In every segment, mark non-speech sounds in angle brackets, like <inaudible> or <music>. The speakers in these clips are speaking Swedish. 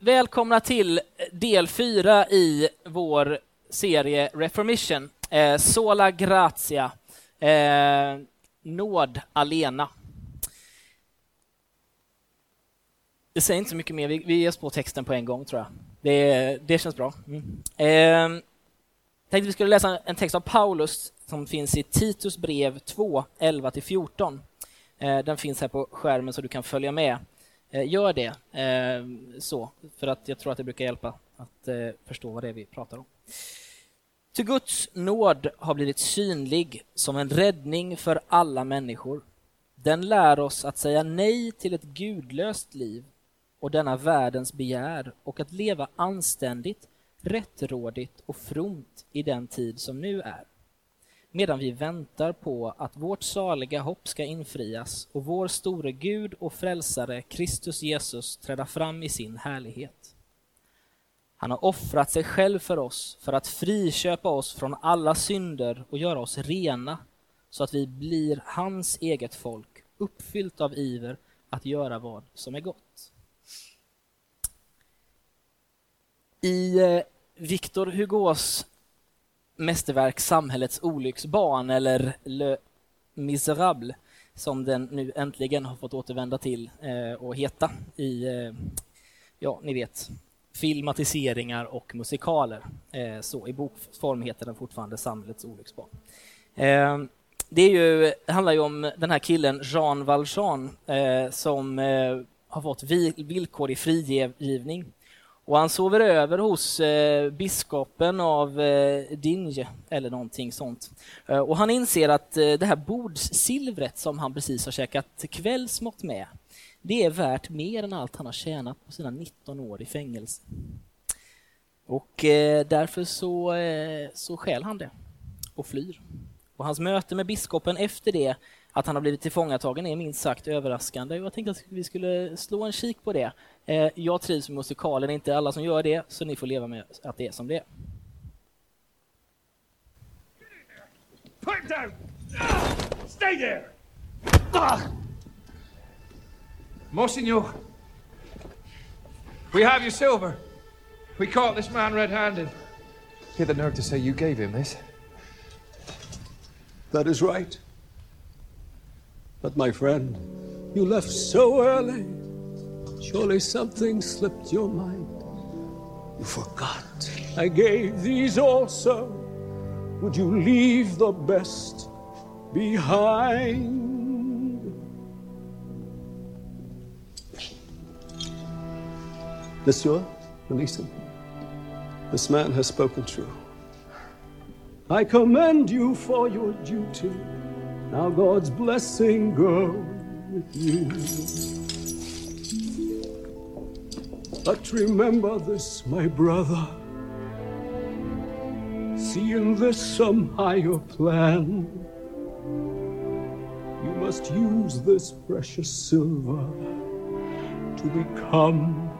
Välkomna till del fyra i vår serie Reformation. Eh, Sola gratia. eh, nåd alena. Det säger inte så mycket mer, vi, vi ger oss på texten på en gång tror jag. Det, det känns bra. Mm. Eh, tänkte vi skulle läsa en text av Paulus som finns i Titus brev 2, 11-14. Eh, den finns här på skärmen så du kan följa med. Eh, gör det eh, så, för att jag tror att det brukar hjälpa att eh, förstå vad det är vi pratar om. Till Guds nåd har blivit synlig som en räddning för alla människor. Den lär oss att säga nej till ett gudlöst liv och denna världens begär och att leva anständigt, rättrådigt och fromt i den tid som nu är medan vi väntar på att vårt saliga hopp ska infrias och vår store Gud och frälsare Kristus Jesus träda fram i sin härlighet. Han har offrat sig själv för oss för att friköpa oss från alla synder och göra oss rena så att vi blir hans eget folk, uppfyllt av iver att göra vad som är gott. I eh, Victor Hugos mästerverk Samhällets olycksbarn eller Le Miserable som den nu äntligen har fått återvända till eh, och heta i, eh, ja, ni vet, filmatiseringar och musikaler. Eh, så i bokform heter den fortfarande Samhällets olycksbarn. Eh, det, är ju, det handlar ju om den här killen Jean Valjean eh, som eh, har fått villkorlig frigivning och han sover över hos eh, biskopen av eh, Dinje eller någonting sånt. Eh, och han inser att eh, det här bordssilvret som han precis har käkat kvällsmått med, det är värt mer än allt han har tjänat på sina 19 år i fängelse. Och eh, därför så, eh, så skäl han det och flyr. Och hans möte med biskopen efter det att han har blivit tillfångatagen är minst sagt överraskande. Jag tänkte att vi skulle slå en kik på det. Eh, jag trivs med musikalen, inte alla som gör det, så ni får leva med att det är som det är. Pipe down! Stay there! Monsignor, we have your silver. We caught this man red-handed. He had the nerve to say you gave him this. That is right. But my friend, you left so early. Surely something slipped your mind. You forgot. I gave these also. Would you leave the best behind? Monsieur, release him. This man has spoken true. I commend you for your duty. Now God's blessing go with you. But remember this, my brother. See in this some higher plan. You must use this precious silver to become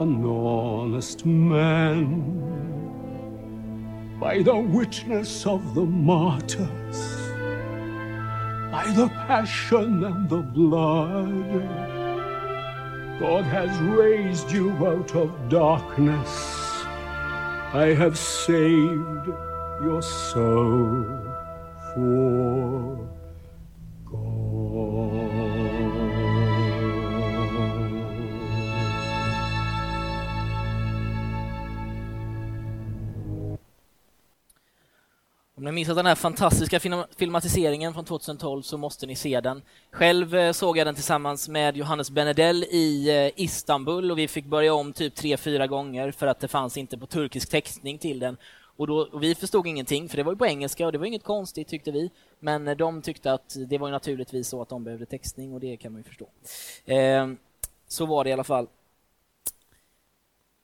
an honest man. By the witness of the martyrs by the passion and the blood. God has raised you out of darkness. I have saved your soul for Om ni missat den här fantastiska filmatiseringen från 2012 så måste ni se den. Själv eh, såg jag den tillsammans med Johannes Benedell i eh, Istanbul och vi fick börja om typ tre, fyra gånger för att det fanns inte på turkisk textning till den. Och, då, och vi förstod ingenting, för det var ju på engelska och det var inget konstigt tyckte vi. Men eh, de tyckte att det var naturligtvis så att de behövde textning och det kan man ju förstå. Eh, så var det i alla fall.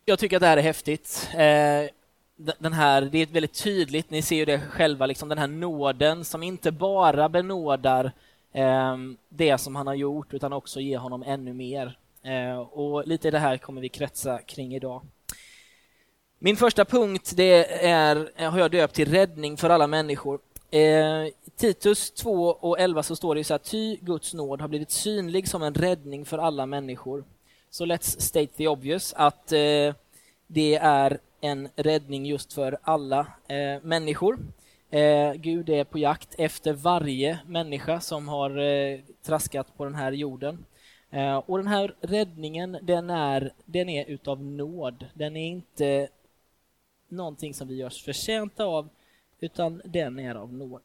Jag tycker att det här är häftigt. Eh, den här, det är väldigt tydligt, ni ser ju det själva, liksom den här nåden som inte bara benådar eh, det som han har gjort utan också ger honom ännu mer. Eh, och lite det här kommer vi kretsa kring idag. Min första punkt det är, eh, har jag döpt till räddning för alla människor. Eh, Titus 2 och 11 så står det så här, ty Guds nåd har blivit synlig som en räddning för alla människor så let's state the obvious att eh, det är en räddning just för alla eh, människor. Eh, Gud är på jakt efter varje människa som har eh, traskat på den här jorden. Eh, och den här räddningen, den är, den är utav nåd. Den är inte någonting som vi görs förtjänta av, utan den är av nåd.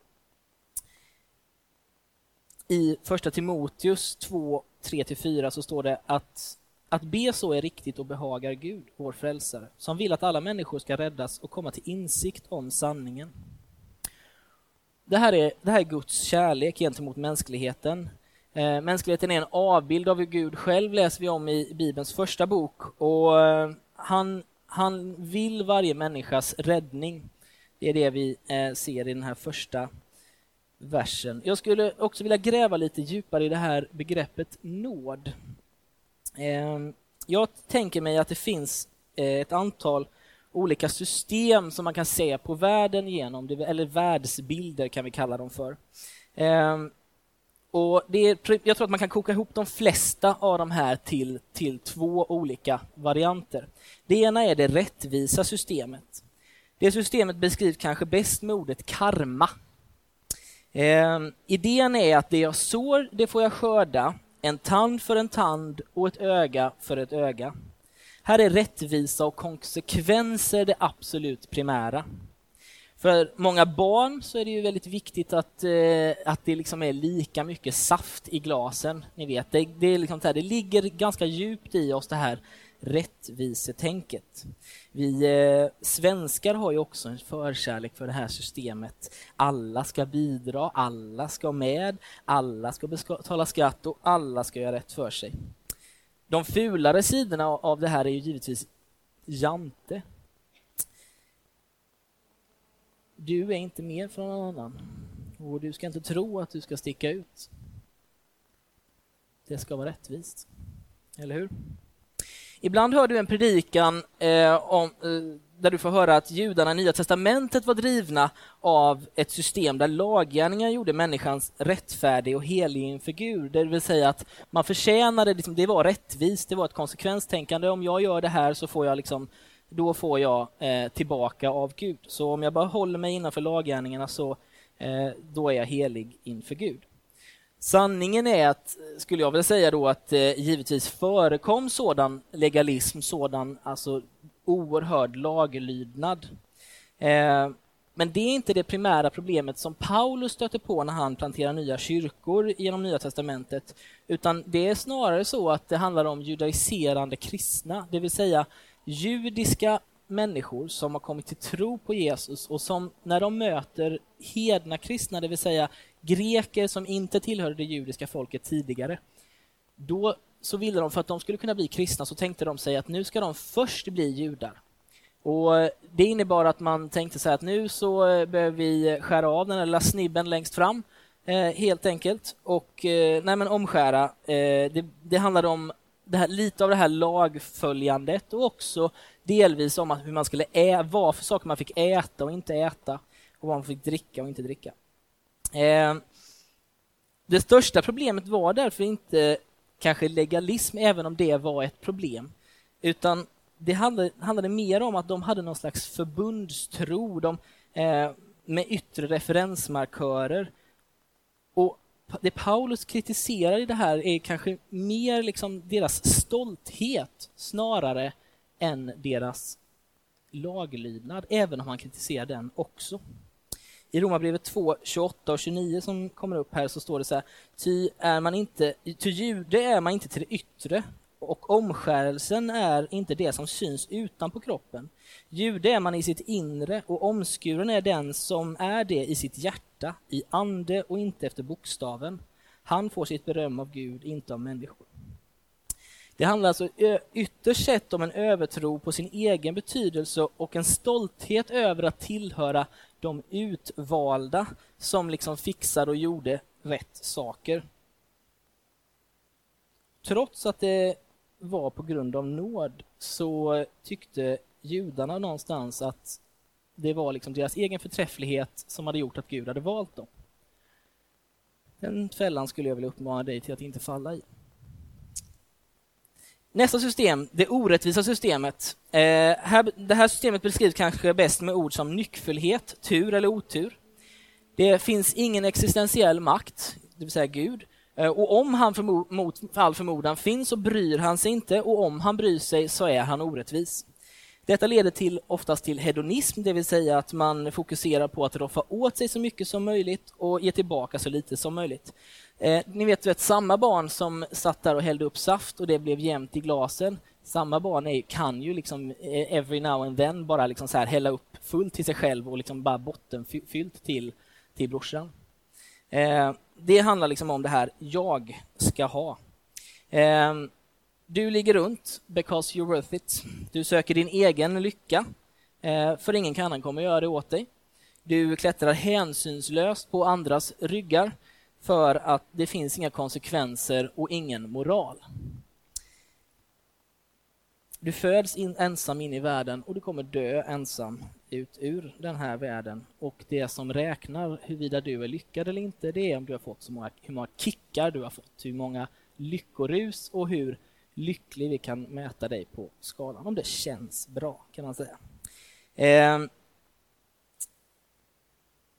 I första Timoteus 2, 3-4 så står det att att be så är riktigt och behagar Gud, vår frälsare, som vill att alla människor ska räddas och komma till insikt om sanningen. Det här är, det här är Guds kärlek gentemot mänskligheten. Eh, mänskligheten är en avbild av hur Gud själv läser vi om i Bibelns första bok och eh, han, han vill varje människas räddning. Det är det vi eh, ser i den här första versen. Jag skulle också vilja gräva lite djupare i det här begreppet nåd. Ehm, jag tänker mig att det finns eh, ett antal olika system som man kan se på världen genom, eller världsbilder kan vi kalla dem för. Ehm, och det är, jag tror att man kan koka ihop de flesta av de här till, till två olika varianter. Det ena är det rättvisa systemet. Det systemet beskrivs kanske bäst med ordet karma. Eh, idén är att det jag sår, det får jag skörda en tand för en tand och ett öga för ett öga. Här är rättvisa och konsekvenser det absolut primära. För många barn så är det ju väldigt viktigt att, eh, att det liksom är lika mycket saft i glasen. Ni vet, det, det, är liksom här, det ligger ganska djupt i oss det här rättvisetänket. Vi eh, svenskar har ju också en förkärlek för det här systemet. Alla ska bidra, alla ska med, alla ska betala skatt och alla ska göra rätt för sig. De fulare sidorna av det här är ju givetvis jante. Du är inte mer från någon annan och du ska inte tro att du ska sticka ut. Det ska vara rättvist. Eller hur? Ibland hör du en predikan eh, om, eh, där du får höra att judarna i Nya testamentet var drivna av ett system där laggärningar gjorde människan rättfärdig och helig inför Gud. Det vill säga att man förtjänade, liksom, det var rättvist, det var ett konsekvenstänkande. Om jag gör det här så får jag liksom, då får jag eh, tillbaka av Gud. Så om jag bara håller mig innanför laggärningarna så eh, då är jag helig inför Gud. Sanningen är att, skulle jag vilja säga då, att eh, givetvis förekom sådan legalism, sådan alltså oerhörd laglydnad. Eh, men det är inte det primära problemet som Paulus stöter på när han planterar nya kyrkor genom Nya testamentet, utan det är snarare så att det handlar om judaiserande kristna, det vill säga judiska människor som har kommit till tro på Jesus och som när de möter hedna kristna, det vill säga greker som inte tillhörde det judiska folket tidigare, då så ville de, för att de skulle kunna bli kristna, så tänkte de sig att nu ska de först bli judar. Och Det innebar att man tänkte sig att nu så eh, behöver vi skära av den lilla snibben längst fram, eh, helt enkelt, och eh, nej, men omskära. Det, det handlade om här, lite av det här lagföljandet och också delvis om hur man skulle ä, vad för saker man fick äta och inte äta och vad man fick dricka och inte dricka. Eh, det största problemet var därför inte kanske legalism, även om det var ett problem, utan det handlade, handlade mer om att de hade någon slags förbundstro de, eh, med yttre referensmarkörer. Och det Paulus kritiserar i det här är kanske mer liksom deras stolthet snarare än deras laglydnad, även om han kritiserar den också. I Romarbrevet 2, 28 och 29 som kommer upp här så står det så här, ty, är man inte, ty jude är man inte till det yttre och omskärelsen är inte det som syns utanpå kroppen. Jude är man i sitt inre och omskuren är den som är det i sitt hjärta, i ande och inte efter bokstaven. Han får sitt beröm av Gud, inte av människor. Det handlar alltså ytterst sett om en övertro på sin egen betydelse och en stolthet över att tillhöra de utvalda som liksom fixade och gjorde rätt saker. Trots att det var på grund av nåd så tyckte judarna någonstans att det var liksom deras egen förträfflighet som hade gjort att Gud hade valt dem. Den fällan skulle jag vilja uppmana dig till att inte falla i. Nästa system, det orättvisa systemet. Eh, här, det här systemet beskrivs kanske bäst med ord som nyckfullhet, tur eller otur. Det finns ingen existentiell makt, det vill säga Gud. Eh, och om han förmo mot all förmodan finns så bryr han sig inte och om han bryr sig så är han orättvis. Detta leder till, oftast till hedonism, det vill säga att man fokuserar på att roffa åt sig så mycket som möjligt och ge tillbaka så lite som möjligt. Eh, ni vet, vet, samma barn som satt där och hällde upp saft och det blev jämnt i glasen. Samma barn är, kan ju liksom eh, every now and then bara liksom så här hälla upp fullt till sig själv och liksom bara bottenfyllt till, till brorsan. Eh, det handlar liksom om det här jag ska ha. Ehm, du ligger runt because you're worth it. Du söker din egen lycka, eh, för ingen annan kommer göra det åt dig. Du klättrar hänsynslöst på andras ryggar för att det finns inga konsekvenser och ingen moral. Du föds in ensam in i världen och du kommer dö ensam ut ur den här världen. Och det som räknar huruvida du är lyckad eller inte, det är om du har fått så många, hur många kickar du har fått, hur många lyckorus och hur lycklig vi kan mäta dig på skalan. Om det känns bra, kan man säga. Eh,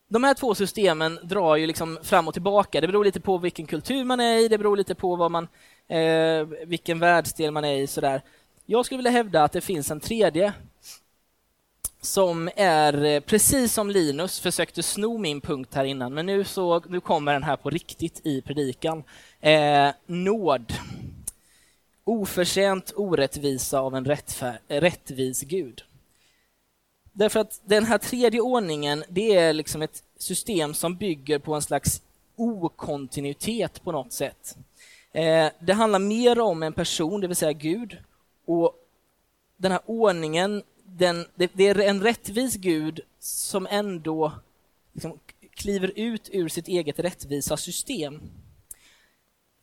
de här två systemen drar ju liksom fram och tillbaka. Det beror lite på vilken kultur man är i, det beror lite på vad man, eh, vilken världsdel man är i. Sådär. Jag skulle vilja hävda att det finns en tredje som är eh, precis som Linus försökte sno min punkt här innan, men nu, så, nu kommer den här på riktigt i predikan. Eh, nåd. Oförtjänt orättvisa av en rättfär, eh, rättvis Gud. Därför att den här tredje ordningen, det är liksom ett system som bygger på en slags okontinuitet på något sätt. Eh, det handlar mer om en person, det vill säga Gud, och den här ordningen, den, det, det, är en rättvis Gud som ändå liksom kliver ut ur sitt eget rättvisa system.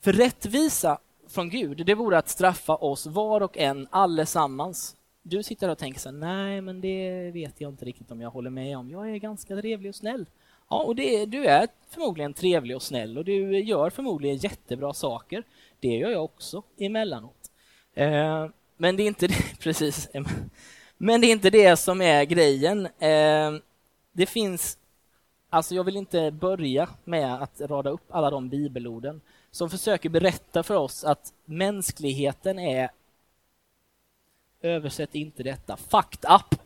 För rättvisa från Gud, det vore att straffa oss var och en allesammans du sitter och tänker så här, nej men det vet jag inte riktigt om jag håller med om. Jag är ganska trevlig och snäll. Ja, och det, du är förmodligen trevlig och snäll och du gör förmodligen jättebra saker. Det gör jag också emellanåt. Eh, men det är inte <laughs> det, precis. Men det är inte det som är grejen. Eh, det finns, alltså jag vill inte börja med att rada upp alla de bibelorden som försöker berätta för oss att mänskligheten är Översätt inte detta. Fucked up.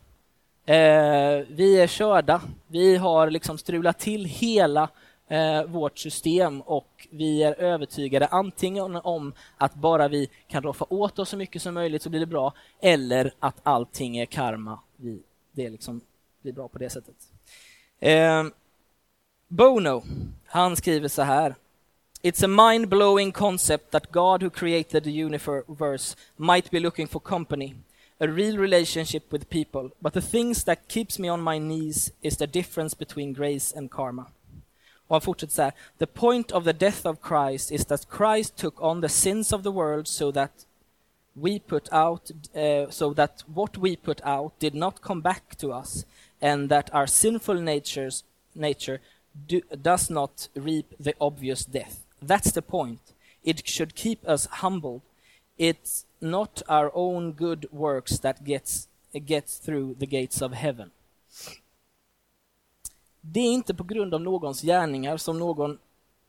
Eh, vi är körda. Vi har liksom strulat till hela eh, vårt system och vi är övertygade antingen om att bara vi kan roffa åt oss så mycket som möjligt så blir det bra eller att allting är karma. Vi, det liksom blir bra på det sättet. Eh, Bono, han skriver så här. It's a mind-blowing concept that God who created the universe might be looking for company a real relationship with people, but the things that keeps me on my knees is the difference between grace and karma. Och han fortsätter så här. The point of the death of Christ is that Christ took on the sins of the world so that we put out, uh, so that what we put out did not come back to us, and that our sinful natures, nature do, does not reap the obvious death. That's the point. It should keep us humbled. It's not our own good works that gets, gets through the gates of heaven. Det är inte på grund av någons gärningar som någon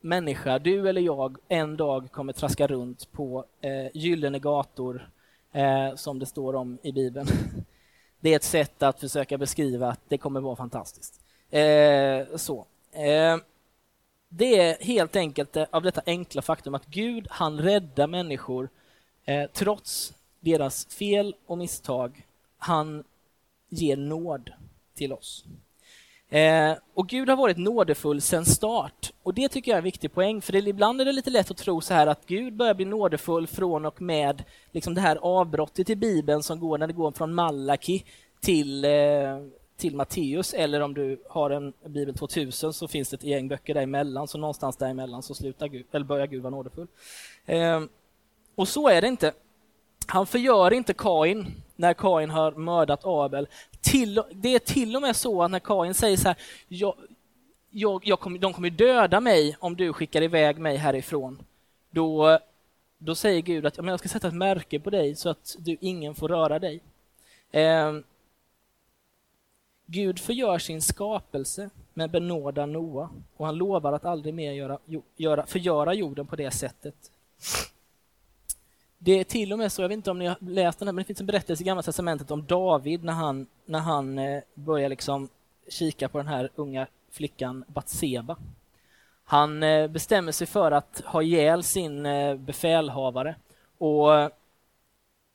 människa, du eller jag, en dag kommer traska runt på eh, gyllene gator, eh, som det står om i Bibeln. <laughs> Det är ett sätt att försöka beskriva att det kommer vara fantastiskt. Eh, så. Eh, det är helt enkelt eh, av detta enkla faktum att Gud, han räddar människor Eh, trots deras fel och misstag, han ger nåd till oss. Eh, och Gud har varit nådefull sedan start. Och det tycker jag är en viktig poäng, för det, ibland är det lite lätt att tro så här att Gud börjar bli nådefull från och med liksom det här avbrottet i Bibeln som går när det går från Malaki till, eh, till Matteus, eller om du har en Bibel 2000 så finns det ett gäng böcker däremellan, så någonstans däremellan så slutar Gud, eller börjar Gud vara nådefull. Eh, och så är det inte. Han förgör inte Kain när Kain har mördat Abel. Till, det är till och med så att när Kain säger så här, jag, jag, jag kommer, de kommer döda mig om du skickar iväg mig härifrån. Då då säger Gud att jag ska sätta ett märke på dig så att du, ingen får röra dig. Eh, Gud förgör sin skapelse med benådar Noa och han lovar att aldrig mer göra, göra, förgöra jorden på det sättet. Det är till och med så, jag vet inte om ni har läst den här, men det finns en berättelse i Gamla Testamentet om David när han, när han eh, börjar liksom kika på den här unga flickan Batseba. Han eh, bestämmer sig för att ha ihjäl sin eh, befälhavare och,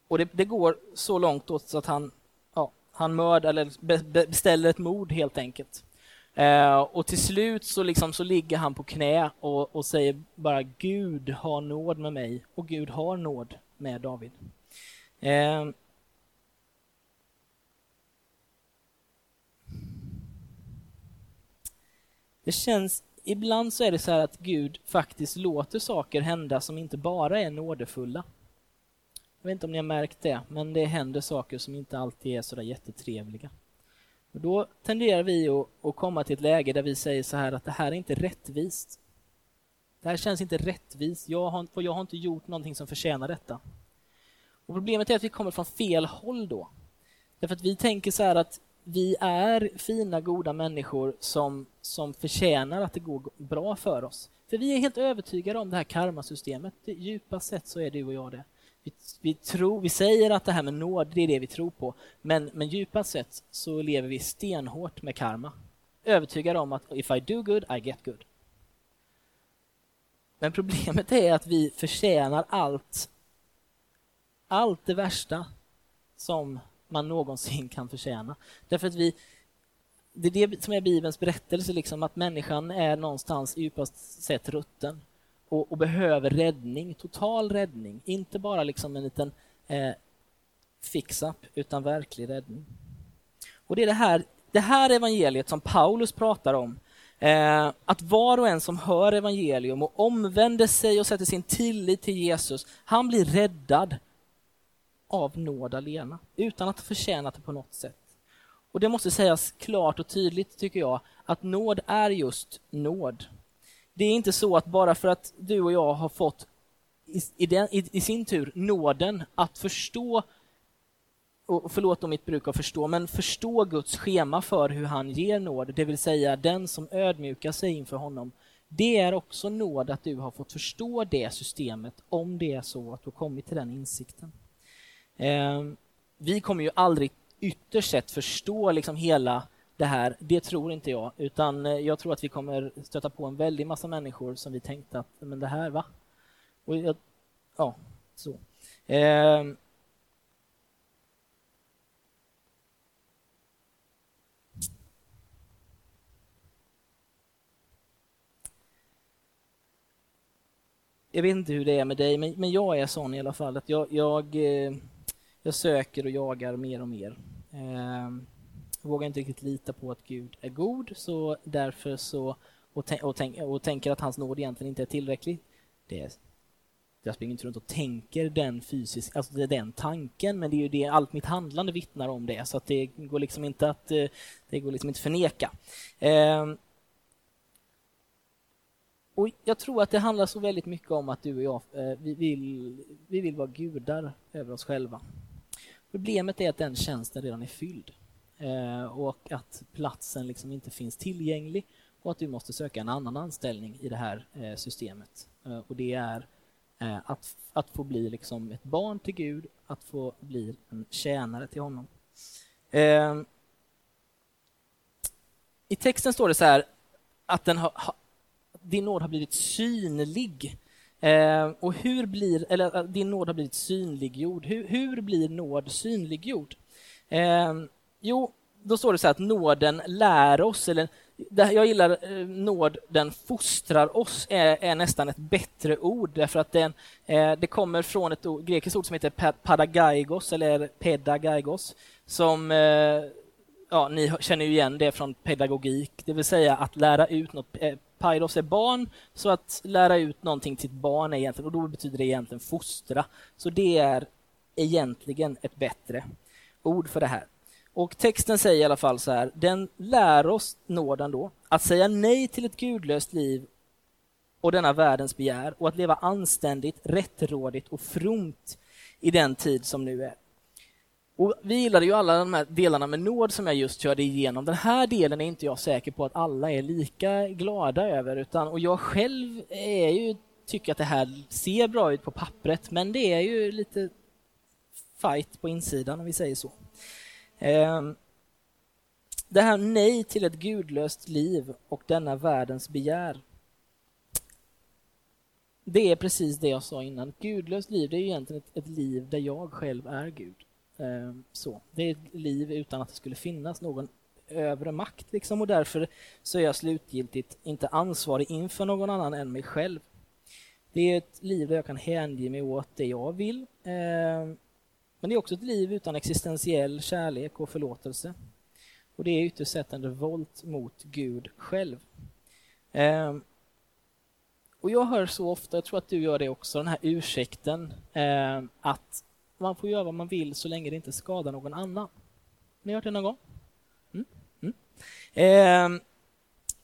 och det, det går så långt åt så att han, ja, han mördar eller beställer ett mord helt enkelt. Eh, och till slut så, liksom, så ligger han på knä och, och säger bara Gud har nåd med mig och Gud har nåd med David. Eh, det känns, ibland så är det så här att Gud faktiskt låter saker hända som inte bara är nådefulla. Jag vet inte om ni har märkt det, men det händer saker som inte alltid är så där jättetrevliga. Då tenderar vi att, att komma till ett läge där vi säger så här att det här är inte rättvist. Det här känns inte rättvist, jag har, för jag har inte gjort någonting som förtjänar detta. Och Problemet är att vi kommer från fel håll då. Därför att vi tänker så här att vi är fina, goda människor som, som förtjänar att det går bra för oss. För vi är helt övertygade om det här karmasystemet. Djupast sett så är du och jag det. Vi, vi, tror, vi säger att det här med nåd, det är det vi tror på. Men, men djupast sett så lever vi stenhårt med karma. Övertygade om att if I do good, I get good. Men problemet är att vi förtjänar allt, allt det värsta som man någonsin kan förtjäna. Därför att vi, det är det som är Bibelns berättelse, liksom, att människan är någonstans djupast sett rutten och, och, behöver räddning, total räddning. Inte bara liksom en liten eh, fix-up, utan verklig räddning. Och det är det här, det här evangeliet som Paulus pratar om. Eh, att var och en som hör evangelium och omvänder sig och sätter sin tillit till Jesus, han blir räddad av nåd alena, utan att förtjäna det på något sätt. Och det måste sägas klart och tydligt, tycker jag, att nåd är just nåd. Det är inte så att bara för att du och jag har fått i, i, den, i, i sin tur nåden att förstå och förlåt om mitt bruk av förstå, men förstå Guds schema för hur han ger nåd, det vill säga den som ödmjukar sig inför honom. Det är också nåd att du har fått förstå det systemet om det är så att du har kommit till den insikten. Eh, vi kommer ju aldrig ytterst sett förstå liksom hela det här, det tror inte jag, utan eh, jag tror att vi kommer stöta på en väldig massa människor som vi tänkte att, men det här, va? Och jag, ja, så. Eh, jag vet inte hur det är med dig, men, men jag är sån i alla fall. Att jag, jag, eh, jag söker och jagar mer och mer. Eh, vågar inte riktigt lita på att Gud är god, så därför så och, och, tänk, och tänker att hans nåd egentligen inte är tillräcklig. Det, jag springer inte runt och tänker den fysiska, alltså det är den tanken, men det är ju det allt mitt handlande vittnar om det, så att det går liksom inte att eh, det går liksom inte förneka. Eh, och Jag tror att det handlar så väldigt mycket om att du och jag, eh, vi vill, vi vill vara gudar över oss själva. Problemet är att den tjänsten redan är fylld Eh, och att platsen liksom inte finns tillgänglig och att du måste söka en annan anställning i det här eh, systemet. Eh, och det är att, att få bli liksom ett barn till Gud, att få bli en tjänare till honom. I texten står det så här att den har, din nåd har blivit synlig. Och hur blir, eller din nåd har blivit synliggjord. Hur, hur blir nåd synliggjord? Jo, då står det så här att nåden lär oss, eller jag gillar eh, nåd, den fostrar oss, är, är, nästan ett bättre ord därför att den, eh, det kommer från ett ord, grekiskt ord som heter padagaigos eller pedagaigos som eh, ja, ni känner ju igen det från pedagogik, det vill säga att lära ut något. Eh, Paidos är barn, så att lära ut någonting till ett barn är egentligen, och då betyder det egentligen fostra. Så det är egentligen ett bättre ord för det här. Och texten säger i alla fall så här, den lär oss nåden då att säga nej till ett gudlöst liv och denna världens begär och att leva anständigt, rättrådigt och fromt i den tid som nu är. Och vi gillade ju alla de här delarna med nåd som jag just körde igenom. Den här delen är inte jag säker på att alla är lika glada över. Utan, och jag själv är ju, tycker att det här ser bra ut på pappret men det är ju lite fight på insidan om vi säger så. Ehm, det här nej till ett gudlöst liv och denna världens begär. Det är precis det jag sa innan. Gudlöst liv, det är egentligen ett, ett liv där jag själv är Gud. Ehm, så. Det är ett liv utan att det skulle finnas någon övre makt liksom, och därför så är jag slutgiltigt inte ansvarig inför någon annan än mig själv. Det är ett liv där jag kan hänge mig åt det jag vill. Ehm, men det är också ett liv utan existentiell kärlek och förlåtelse. Och det är ytterst sett en revolt mot Gud själv. Ehm, och jag hör så ofta, jag tror att du gör det också, den här ursäkten ehm, att man får göra vad man vill så länge det inte skadar någon annan. Har ni hört det någon gång? Mm? Mm. Eh,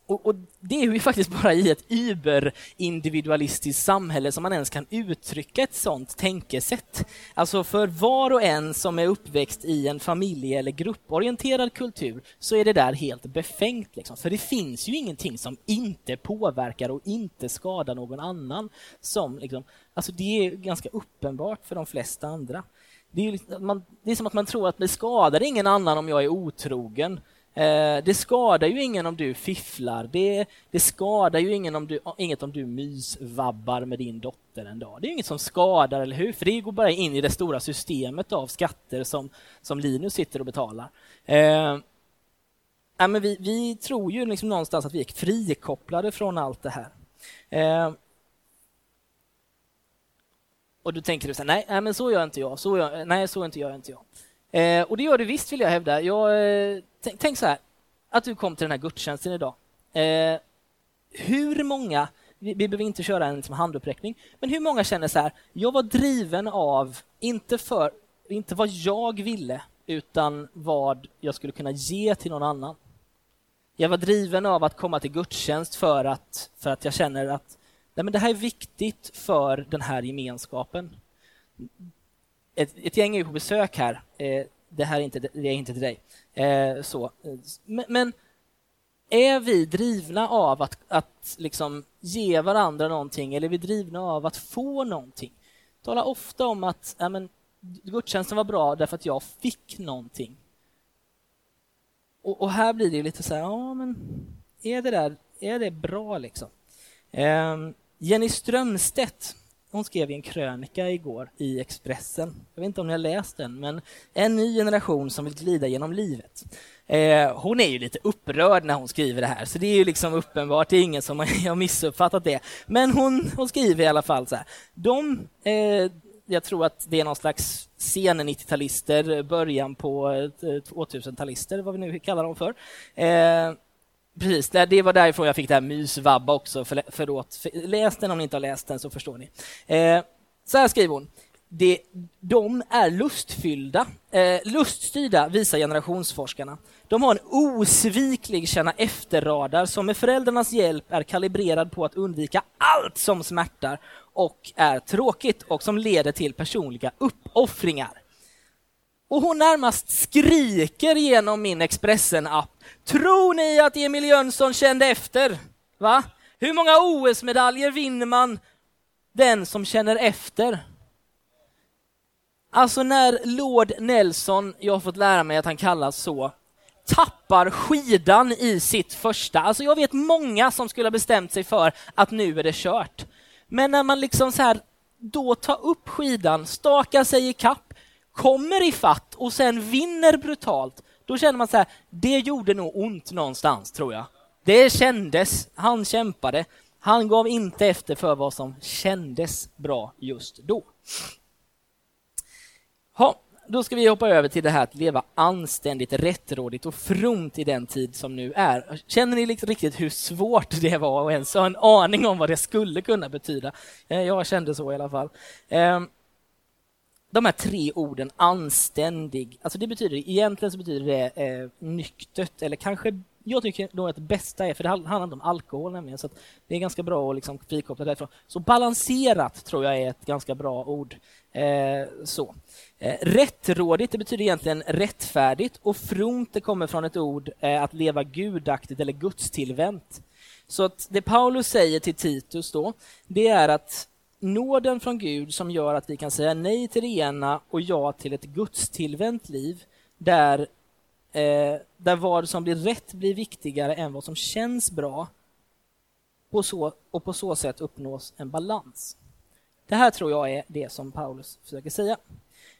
och, och, Det är ju faktiskt bara i ett überindividualistiskt samhälle som man ens kan uttrycka ett sånt tänkesätt. Alltså för var och en som är uppväxt i en familje eller grupporienterad kultur så är det där helt befängt. Liksom. För det finns ju ingenting som inte påverkar och inte skadar någon annan. Som, liksom, alltså det är ganska uppenbart för de flesta andra. Det är, liksom, man, det är som att man tror att det skadar ingen annan om jag är otrogen. Eh, det skadar ju ingen om du fifflar. Det, det skadar ju ingen om du, inget om du mysvabbar med din dotter en dag. Det är inget som skadar, eller hur? För det går bara in i det stora systemet av skatter som, som Linus sitter och betalar. Eh, ja, men vi, vi tror ju liksom någonstans att vi är frikopplade från allt det här. Eh, och då tänker du så här, nej, nej men så gör inte jag, så gör, nej så inte gör inte jag. Eh, och det gör du visst vill jag hävda. Jag, eh, tänk, tänk, så här, att du kom till den här gudstjänsten idag. Eh, hur många, vi, vi behöver inte köra en liksom, handuppräckning, men hur många känner så här, jag var driven av, inte, för, inte vad jag ville, utan vad jag skulle kunna ge till någon annan. Jag var driven av att komma till gudstjänst för att, för att jag känner att nej, men det här är viktigt för den här gemenskapen ett, ett gäng är på besök här. Eh, det här är inte, det är inte till dig. Eh, så. Men, men, är vi drivna av att, att liksom ge varandra någonting eller är vi drivna av att få någonting? Tala ofta om att ja, men, gudstjänsten var bra därför att jag fick någonting. Och, och här blir det lite så här, ja men är det där, är det bra liksom? Eh, Jenny Strömstedt hon skrev i en krönika igår i Expressen. Jag vet inte om ni har läst den, men en ny generation som vill glida genom livet. Eh, hon är ju lite upprörd när hon skriver det här, så det är ju liksom uppenbart, det är ingen som har <laughs> missuppfattat det. Men hon, hon skriver i alla fall så här. De, eh, jag tror att det är någon slags sen 90-talister, början på eh, 2000-talister, vad vi nu kallar dem för. Eh, Precis, det var därifrån jag fick det här mysvabba också. För, förlåt. Läs den om ni inte har läst den så förstår ni. Eh, så här skriver hon. Det, de är lustfyllda, eh, luststyrda visar generationsforskarna. De har en osviklig känna efterradar som med föräldrarnas hjälp är kalibrerad på att undvika allt som smärtar och är tråkigt och som leder till personliga uppoffringar. Och hon närmast skriker genom min Expressen-app. Tror ni att Emil Jönsson kände efter? Va? Hur många OS-medaljer vinner man den som känner efter? Alltså när Lord Nelson, jag har fått lära mig att han kallas så, tappar skidan i sitt första. Alltså jag vet många som skulle ha bestämt sig för att nu är det kört. Men när man liksom så här, då tar upp skidan, stakar sig i kapp kommer i fatt och sen vinner brutalt, då känner man så här, det gjorde nog ont någonstans tror jag. Det kändes, han kämpade, han gav inte efter för vad som kändes bra just då. Ha, då ska vi hoppa över till det här att leva anständigt, rättrådigt och fromt i den tid som nu är. Känner ni liksom riktigt hur svårt det var och ens ha en aning om vad det skulle kunna betyda? Eh, jag kände så i alla fall. Ehm, de här tre orden anständig, alltså det betyder egentligen så betyder det eh, nyktert eller kanske Jag tycker nog att det bästa är, för det handlar inte om alkohol nämligen, så det är ganska bra att liksom frikoppla därifrån. Så balanserat tror jag är ett ganska bra ord. Eh, så. Eh, rättrådigt, det betyder egentligen rättfärdigt och front det kommer från ett ord eh, att leva gudaktigt eller gudstillvänt. Så att det Paulus säger till Titus då, det är att nåden från Gud som gör att vi kan säga nej till det ena och ja till ett gudstillvänt liv, där, eh, där vad som blir rätt blir viktigare än vad som känns bra på så, och på så sätt uppnås en balans. Det här tror jag är det som Paulus försöker säga.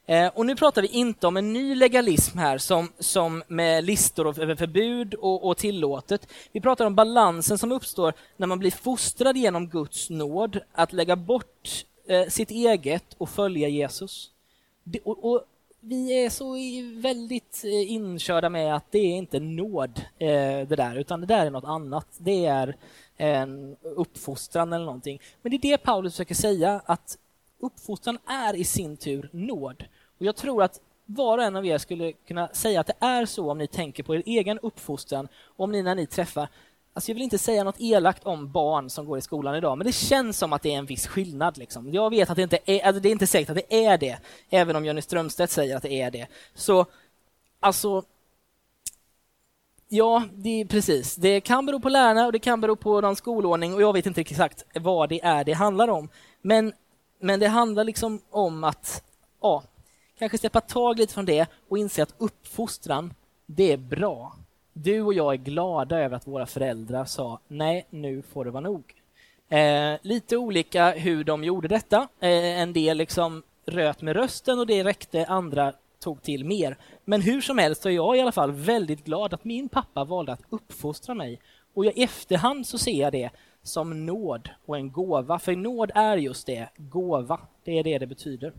Eh, och nu pratar vi inte om en ny legalism här som, som med listor över förbud och, och tillåtet. Vi pratar om balansen som uppstår när man blir fostrad genom Guds nåd att lägga bort eh, sitt eget och följa Jesus. Det, och, och, vi är så väldigt eh, inkörda med att det är inte nåd eh, det där, utan det där är något annat. Det är en uppfostran eller någonting. Men det är det Paulus försöker säga, att uppfostran är i sin tur nåd. Och Jag tror att var och en av er skulle kunna säga att det är så om ni tänker på er egen uppfostran, om ni när ni träffar Alltså jag vill inte säga något elakt om barn som går i skolan idag, men det känns som att det är en viss skillnad. Liksom. Jag vet att det inte är, alltså det är inte säkert att det är det, även om Jonny Strömstedt säger att det är det. Så, alltså, Ja, det är precis. Det kan bero på lärarna och det kan bero på någon skolordning och jag vet inte exakt vad det är det handlar om. Men, men det handlar liksom om att ja, kanske släppa tag lite från det och inse att uppfostran, det är bra. Du och jag är glada över att våra föräldrar sa nej, nu får det vara nog. Eh, lite olika hur de gjorde detta. Eh, en del liksom röt med rösten och det räckte, andra tog till mer. Men hur som helst är jag i alla fall väldigt glad att min pappa valde att uppfostra mig. Och i efterhand så ser jag det som nåd och en gåva. För nåd är just det, gåva. Det är det det betyder.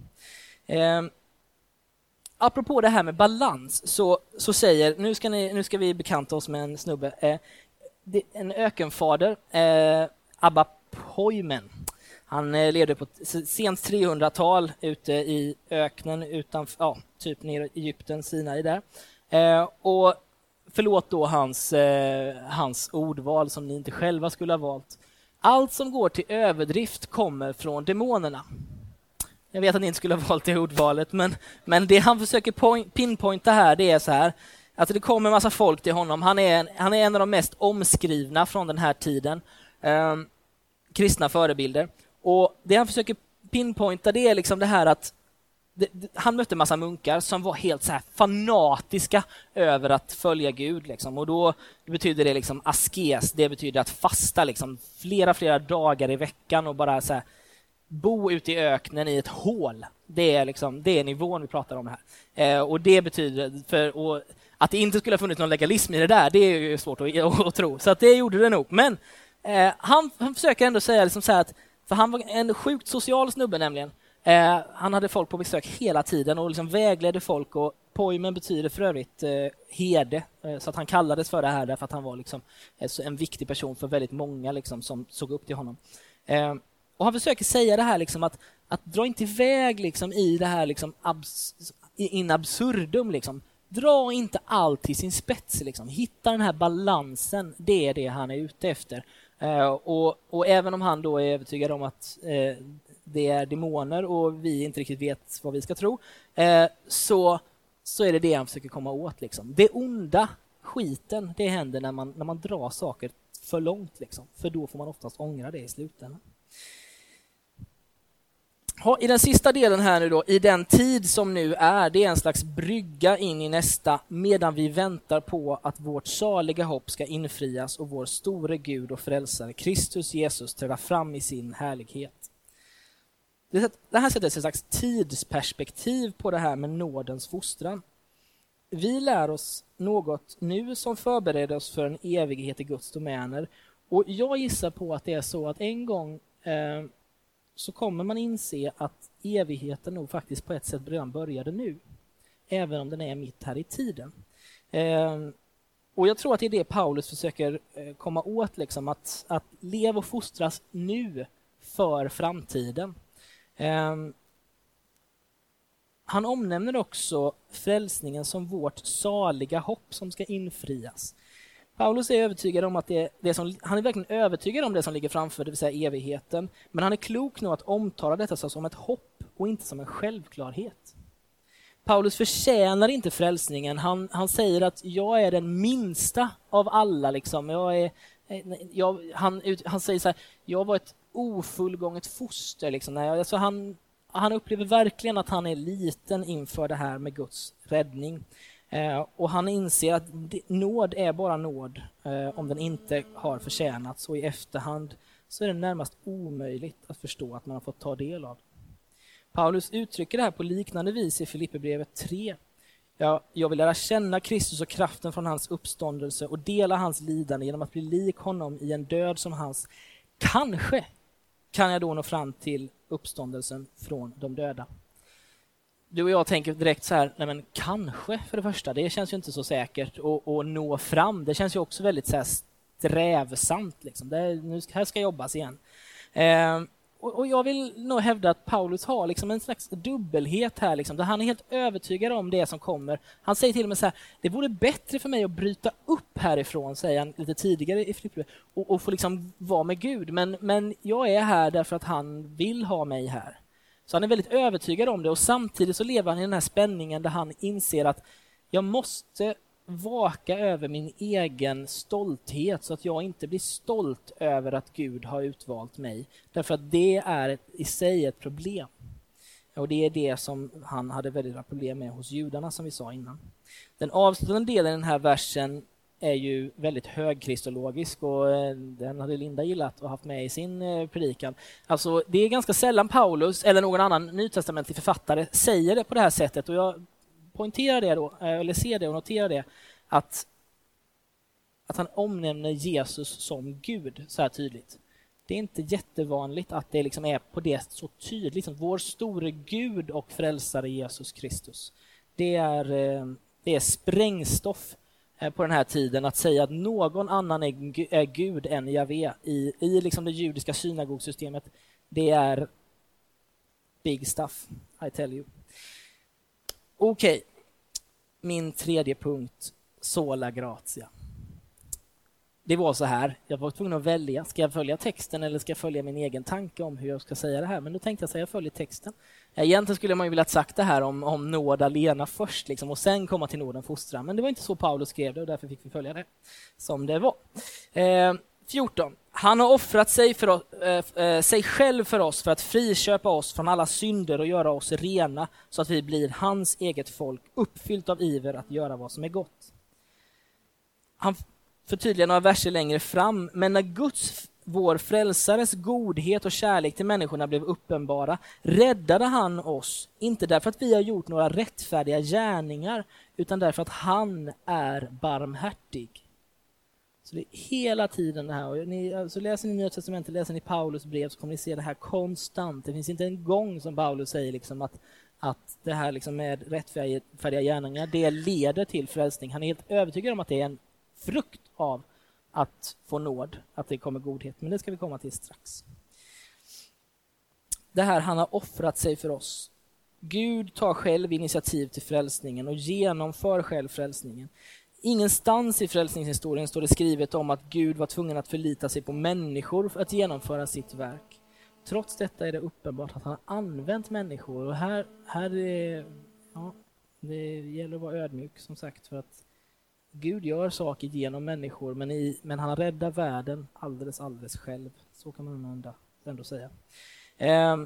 Eh, apropå det här med balans så, så säger, nu ska, ni, nu ska vi bekanta oss med en snubbe, eh, det, en ökenfader, eh, Abba Poimen. Han eh, levde på sent 300-tal ute i öknen utanför, ja, typ nere i Egypten, Sinai där. Eh, och förlåt då hans, eh, hans ordval som ni inte själva skulle ha valt. Allt som går till överdrift kommer från demonerna. Jag vet att ni inte skulle ha valt det ordvalet, men, men det han försöker point, pinpointa här, det är så här att det kommer en massa folk till honom. Han är en, han är en av de mest omskrivna från den här tiden. Eh, kristna förebilder. Och det han försöker pinpointa det är liksom det här att det, det, han mötte en massa munkar som var helt så fanatiska över att följa Gud. Liksom. Och då betyder det liksom askes, det betyder att fasta liksom, flera, flera dagar i veckan och bara så här, bo ute i öknen i ett hål. Det är, liksom, det är nivån vi pratar om här. Eh, och det betyder, för, och att det inte skulle ha funnits någon legalism i det där, det är ju svårt att, att, <laughs> att tro. Så att det gjorde det nog. Men eh, han, han försöker ändå säga liksom så att, för han var en sjukt social snubbe nämligen. Eh, han hade folk på besök hela tiden och liksom vägledde folk och Poimen betyder för övrigt eh, herde, eh, så att han kallades för det här därför att han var liksom, eh, en viktig person för väldigt många liksom, som såg upp till honom. Eh, och Han försöker säga det här liksom att, att dra inte iväg liksom, i det här liksom, abs, in absurdum. Liksom. Dra inte allt till sin spets. Liksom. Hitta den här balansen, det är det han är ute efter. Eh, och, och, även om han då är övertygad om att eh, det är demoner och vi inte riktigt vet vad vi ska tro, eh, så, så är det det han försöker komma åt. Liksom. Det onda, skiten, det händer när man, när man drar saker för långt. Liksom. För då får man oftast ångra det i slutändan. I den sista delen här nu då, i den tid som nu är, det är en slags brygga in i nästa medan vi väntar på att vårt saliga hopp ska infrias och vår store Gud och frälsare Kristus Jesus träda fram i sin härlighet. Det här sätter ett slags tidsperspektiv på det här med nådens fostran. Vi lär oss något nu som förbereder oss för en evighet i Guds domäner och jag gissar på att det är så att en gång eh, så kommer man inse att evigheten nog faktiskt på ett sätt redan började nu. Även om den är mitt här i tiden. Ehm, och jag tror att det är det Paulus försöker eh, komma åt, liksom, att, att leva och fostras nu för framtiden. Ehm, han omnämner också frälsningen som vårt saliga hopp som ska infrias. Paulus är övertygad om att det, det som, han är verkligen övertygad om det som ligger framför, det vill säga evigheten. Men han är klok nog att omtala detta som ett hopp och inte som en självklarhet. Paulus förtjänar inte frälsningen. Han, han säger att jag är den minsta av alla. Liksom. Jag är, jag, han, han säger så här, jag var ett ofullgånget foster. Liksom. Alltså han, han upplever verkligen att han är liten inför det här med Guds räddning. Eh, och han inser att nåd är bara nåd eh, om den inte har förtjänats och i efterhand så är det närmast omöjligt att förstå att man har fått ta del av. Paulus uttrycker det här på liknande vis i Filipperbrevet 3. Ja, jag vill lära känna Kristus och kraften från hans uppståndelse och dela hans lidande genom att bli lik honom i en död som hans. Kanske kan jag då nå fram till uppståndelsen från de döda du och jag tänker direkt så här, nej men kanske för det första, det känns ju inte så säkert att nå fram. Det känns ju också väldigt så här strävsamt. Liksom. Det, nu här ska jobbas igen. Eh, och, och, jag vill nog hävda att Paulus har liksom en slags dubbelhet här, liksom, där han är helt övertygad om det som kommer. Han säger till och med så här, det vore bättre för mig att bryta upp härifrån, säger han lite tidigare i Filippe, och, och få liksom vara med Gud. Men, men jag är här därför att han vill ha mig här. Så han är väldigt övertygad om det och samtidigt så lever han i den här spänningen där han inser att jag måste vaka över min egen stolthet så att jag inte blir stolt över att Gud har utvalt mig. Därför att det är ett, i sig ett problem. Och det är det som han hade väldigt problem med hos judarna som vi sa innan. Den avslutande delen i den här versen är ju väldigt högkristologisk och eh, den hade Linda gillat och haft med i sin eh, predikan. Alltså, det är ganska sällan Paulus eller någon annan nytestamentlig författare säger det på det här sättet och jag poängterar det då, eh, eller ser det och noterar det, att, att han omnämner Jesus som Gud så här tydligt. Det är inte jättevanligt att det liksom är på det så tydligt. som vår store Gud och frälsare Jesus Kristus. Det är, det är sprängstoff Eh, på den här tiden att säga att någon annan är, Gud än Javé i, i liksom det judiska synagogsystemet, det är big stuff, I tell you. Okej, okay. min tredje punkt, sola gratia. Det var så här, jag var tvungen att välja, ska jag följa texten eller ska jag följa min egen tanke om hur jag ska säga det här? Men då tänkte jag säga jag följer texten. Egentligen skulle man ju vilja sagt det här om, om nåd alena först liksom, och sen komma till nåden fostran. Men det var inte så Paulus skrev det och därför fick vi följa det som det var. Eh, 14. Han har offrat sig, för oss, eh, eh, sig själv för oss för att friköpa oss från alla synder och göra oss rena så att vi blir hans eget folk, uppfyllt av iver att göra vad som är gott. Han förtydligar några verser längre fram, men när Guds vår frälsares godhet och kärlek till människorna blev uppenbara räddade han oss, inte därför att vi har gjort några rättfärdiga gärningar, utan därför att han är barmhärtig. Så det är hela tiden det här. Och ni, så läser ni Nya Testamentet, läser ni Paulus brev så kommer ni se det här konstant. Det finns inte en gång som Paulus säger liksom att, att det här liksom med rättfärdiga gärningar, det leder till frälsning. Han är helt övertygad om att det är en frukt av att få nåd, att det kommer godhet. Men det ska vi komma till strax. Det här, han har offrat sig för oss. Gud tar själv initiativ till frälsningen och genomför själv frälsningen. Ingenstans i frälsningshistorien står det skrivet om att Gud var tvungen att förlita sig på människor för att genomföra sitt verk. Trots detta är det uppenbart att han har använt människor och här, här är, ja, det gäller att vara ödmjuk som sagt för att Gud gör saker genom människor, men, i, men han räddar världen alldeles, alldeles själv. Så kan man ändå, ändå säga. Eh,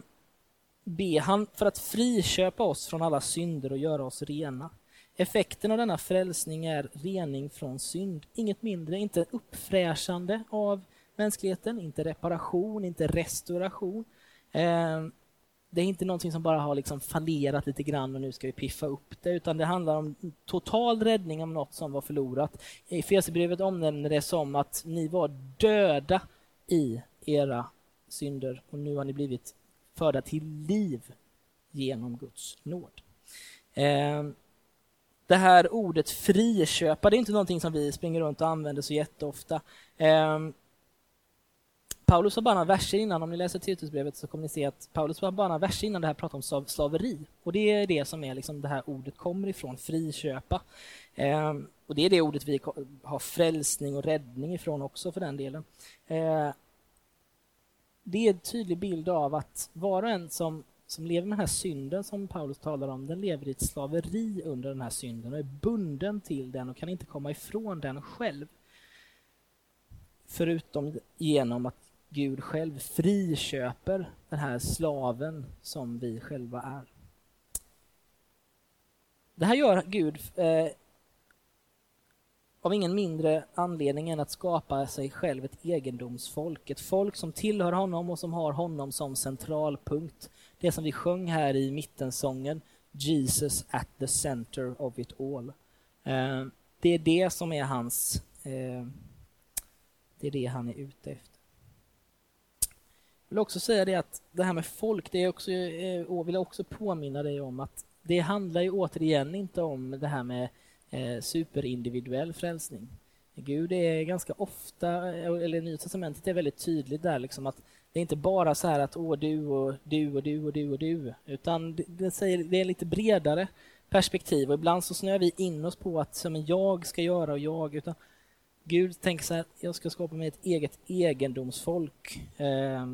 be han för att friköpa oss från alla synder och göra oss rena. Effekten av denna frälsning är rening från synd. Inget mindre, inte uppfräschande av mänskligheten, inte reparation, inte restauration. Eh, det är inte någonting som bara har liksom fallerat lite grann och nu ska vi piffa upp det, utan det handlar om total räddning av något som var förlorat. I Efesierbrevet omnämner det som att ni var döda i era synder och nu har ni blivit förda till liv genom Guds nåd. Ehm, det här ordet friköpa, det är inte någonting som vi springer runt och använder så jätteofta. Ehm, Paulus har bara några verser innan, om ni läser Titusbrevet så kommer ni se att Paulus har bara några verser innan det här pratar om slaveri. Och det är det som är liksom det här ordet kommer ifrån, friköpa. Eh, och det är det ordet vi har frälsning och räddning ifrån också för den delen. Eh, det är en tydlig bild av att var och en som, som lever med den här synden som Paulus talar om, den lever i ett slaveri under den här synden och är bunden till den och kan inte komma ifrån den själv. Förutom genom att Gud själv friköper den här slaven som vi själva är. Det här gör Gud eh, av ingen mindre anledning än att skapa sig själv ett egendomsfolk. Ett folk som tillhör honom och som har honom som centralpunkt. Det som vi sjöng här i mittensången, Jesus at the center of it all. Eh, det är det som är hans... Eh, det är det han är ute efter. Jag vill också säga det att det här med folk, det är också, eh, vill jag också påminna dig om att det handlar ju återigen inte om det här med eh, superindividuell frälsning. Gud är ganska ofta, eh, eller Nya Testamentet är väldigt tydligt där liksom att det är inte bara så här att åh du och du och du och du och du, utan det, det säger, det är lite bredare perspektiv och ibland så snöar vi in oss på att som jag ska göra och jag, utan Gud tänker så här, jag ska skapa mig ett eget egendomsfolk. Eh,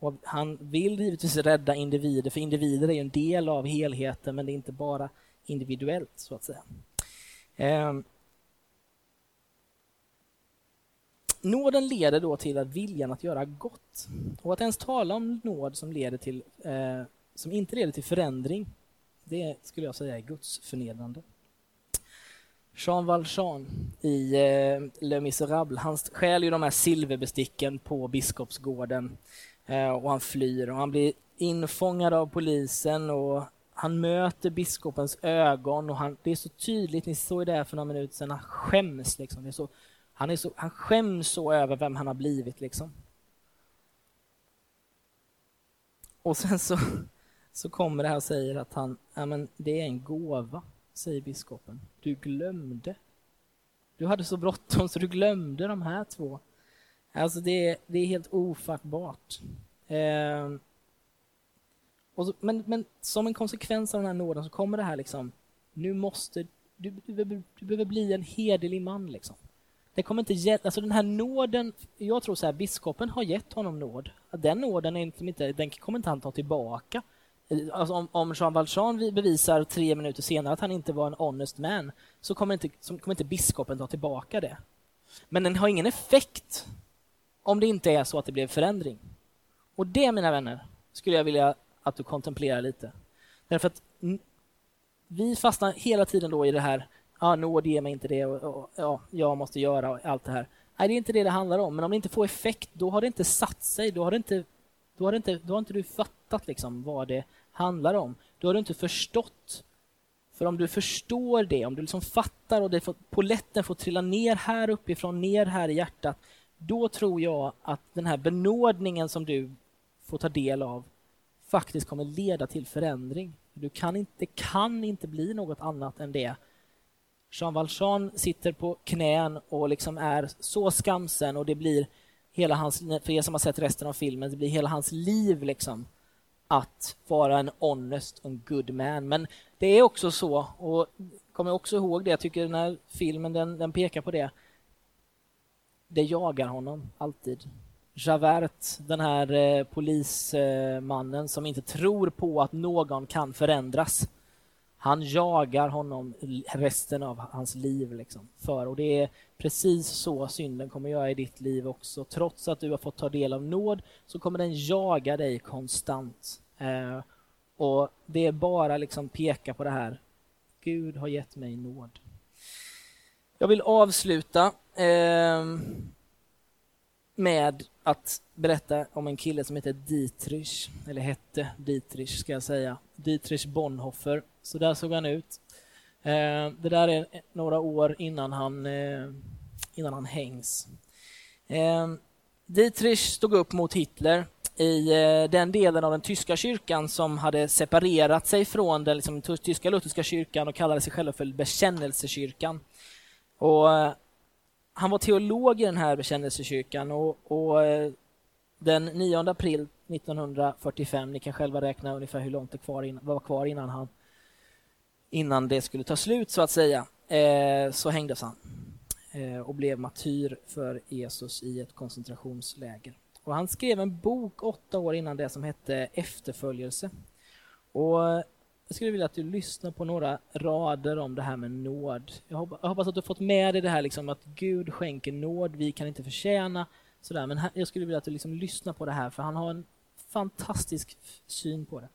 och han vill givetvis rädda individer, för individer är ju en del av helheten, men det är inte bara individuellt, så att säga. Eh, nåden leder då till att viljan att göra gott. Och att ens tala om nåd som, leder till, eh, som inte leder till förändring, det skulle jag säga är gudsförnedrande. Jean Valjean i eh, Le Misérables, han stjäl ju de här silverbesticken på Biskopsgården Eh, och han flyr och han blir infångad av polisen och han möter biskopens ögon och han, det är så tydligt, ni såg det för några minuter sedan, han skäms liksom. Det är så, han, är så, han skäms så över vem han har blivit liksom. Och sen så, så kommer det här och säger att han, ja men det är en gåva, säger biskopen. Du glömde. Du hade så bråttom så du glömde de här två. Alltså det, är, det är helt ofattbart. Eh, så, men, men som en konsekvens av den här nåden så kommer det här liksom, nu måste, du, du, du, du behöver bli en hederlig man liksom. Det kommer inte ge, alltså den här nåden, jag tror så här, biskopen har gett honom nåd. Den nåden är inte, inte den kommer inte han ta tillbaka. Alltså om, om Jean Valjean bevisar tre minuter senare att han inte var en honest man så kommer inte, så kommer inte biskopen ta tillbaka det. Men den har ingen effekt om det inte är så att det blev förändring. Och det, mina vänner, skulle jag vilja att du kontemplerar lite. Därför att vi fastnar hela tiden då i det här, ja, nåd ger mig inte det och, och ja, jag måste göra och allt det här. Nej, det är inte det det handlar om. Men om det inte får effekt, då har det inte satt sig. Då har, det inte, då har, det inte, då har inte du fattat liksom vad det handlar om. Då har du inte förstått. För om du förstår det, om du liksom fattar och det får, poletten får trilla ner här uppifrån, ner här i hjärtat, då tror jag att den här benådningen som du får ta del av faktiskt kommer leda till förändring. Du kan inte, det kan inte bli något annat än det. Jean Valjean sitter på knän och liksom är så skamsen och det blir hela hans, för er som har sett resten av filmen, det blir hela hans liv liksom att vara en honest en good man. Men det är också så, och kommer också ihåg det, jag tycker den här filmen den, den pekar på det. Det jagar honom alltid. Javert, den här eh, polismannen som inte tror på att någon kan förändras. Han jagar honom resten av hans liv. Liksom, för, och Det är precis så synden kommer göra i ditt liv också. Trots att du har fått ta del av nåd så kommer den jaga dig konstant. Eh, och Det är bara liksom peka på det här. Gud har gett mig nåd. Jag vill avsluta eh, med att berätta om en kille som heter Dietrich, eller hette Dietrich ska jag säga. Dietrich Bonhoeffer. Så där såg han ut. Eh, det där är några år innan han, eh, innan han hängs. Eh, Dietrich stod upp mot Hitler i eh, den delen av den tyska kyrkan som hade separerat sig från den liksom, tyska lutherska kyrkan och kallade sig själva för bekännelsekyrkan. Och eh, han var teolog i den här bekännelsekyrkan och, och eh, den 9 april 1945, ni kan själva räkna ungefär hur långt det kvar in, var kvar innan, han, innan det skulle ta slut så att säga. Eh, så hängdes han och blev martyr för Jesus i ett koncentrationsläger. Och han skrev en bok åtta år innan det som hette Efterföljelse. Och jag skulle vilja att du lyssnar på några rader om det här med nåd. Jag hoppas att du har fått med dig det här liksom att Gud skänker nåd, vi kan inte förtjäna. Sådär. Men här, jag skulle vilja att du liksom lyssnar på det här för han har en fantastisk syn på det.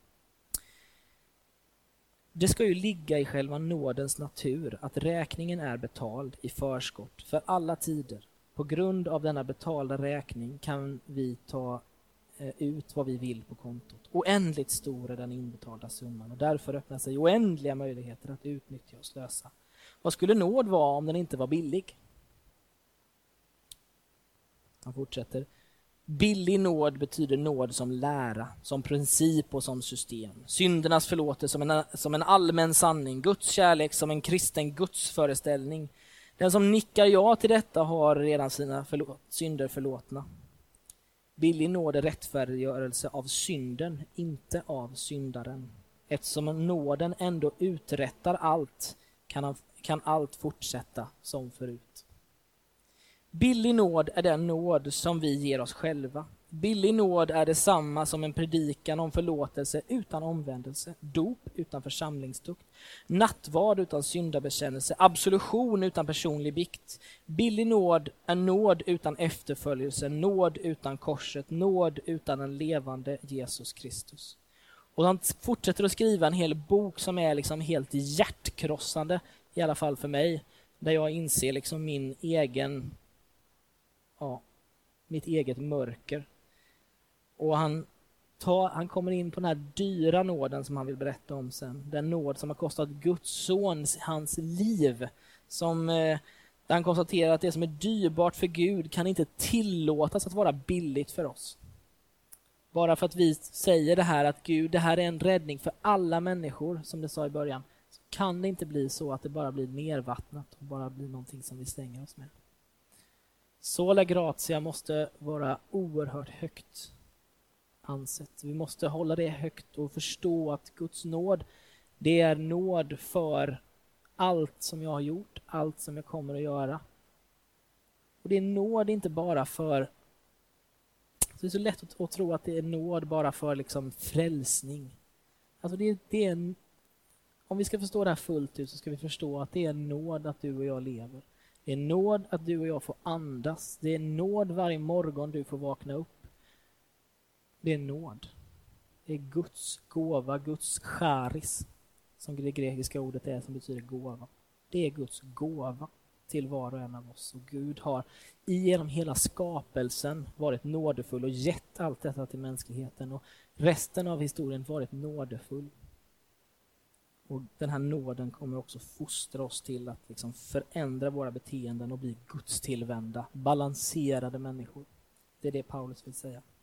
Det ska ju ligga i själva nådens natur att räkningen är betald i förskott för alla tider. På grund av denna betalda räkning kan vi ta Eh, ut vad vi vill på kontot. Oändligt stor är den inbetalda summan och därför öppnar sig oändliga möjligheter att utnyttja och slösa. Vad skulle nåd vara om den inte var billig? Han fortsätter. Billig nåd betyder nåd som lära, som princip och som system. Syndernas förlåtelse som en, som en allmän sanning, Guds kärlek som en kristen gudsföreställning. Den som nickar ja till detta har redan sina förlåt, synder förlåtna. Billig nåd är rättfärdiggörelse av synden, inte av syndaren. Eftersom nåden ändå uträttar allt kan, han, kan allt fortsätta som förut. Billig nåd är den nåd som vi ger oss själva. Billig nåd är detsamma som en predikan om förlåtelse utan omvändelse, dop utan församlingstukt, nattvard utan syndabekännelse, absolution utan personlig bikt. Billig nåd är nåd utan efterföljelse, nåd utan korset, nåd utan en levande Jesus Kristus. Och han fortsätter att skriva en hel bok som är liksom helt hjärtkrossande, i alla fall för mig, där jag inser liksom min egen ja, mitt eget mörker. Och han, tar, han kommer in på den här dyra nåden som han vill berätta om sen. Den nåd som har kostat Guds son hans liv. Som, eh, där han konstaterar att det som är dyrbart för Gud kan inte tillåtas att vara billigt för oss. Bara för att vi säger det här att Gud, det här är en räddning för alla människor, som det sa i början, så kan det inte bli så att det bara blir nervattnat och bara blir någonting som vi stänger oss med. Sola gratia måste vara oerhört högt ansett. Vi måste hålla det högt och förstå att Guds nåd, det är nåd för allt som jag har gjort, allt som jag kommer att göra. Och Det är nåd inte bara för... det är så lätt att, att tro att det är nåd bara för liksom frälsning. Alltså det, det är en, om vi ska förstå det här fullt ut så ska vi förstå att det är nåd att du och jag lever. Det är nåd att du och jag får andas. Det är nåd varje morgon du får vakna upp. Det är nåd. Det är Guds gåva, Guds charis, som det grekiska ordet är, som betyder gåva. Det är Guds gåva till var och en av oss. Och Gud har genom hela skapelsen varit nådefull och gett allt detta till mänskligheten. Och resten av historien varit nådefull. Och Den här nåden kommer också fostra oss till att liksom förändra våra beteenden och bli Guds tillvända, balanserade människor. Det är det Paulus vill säga.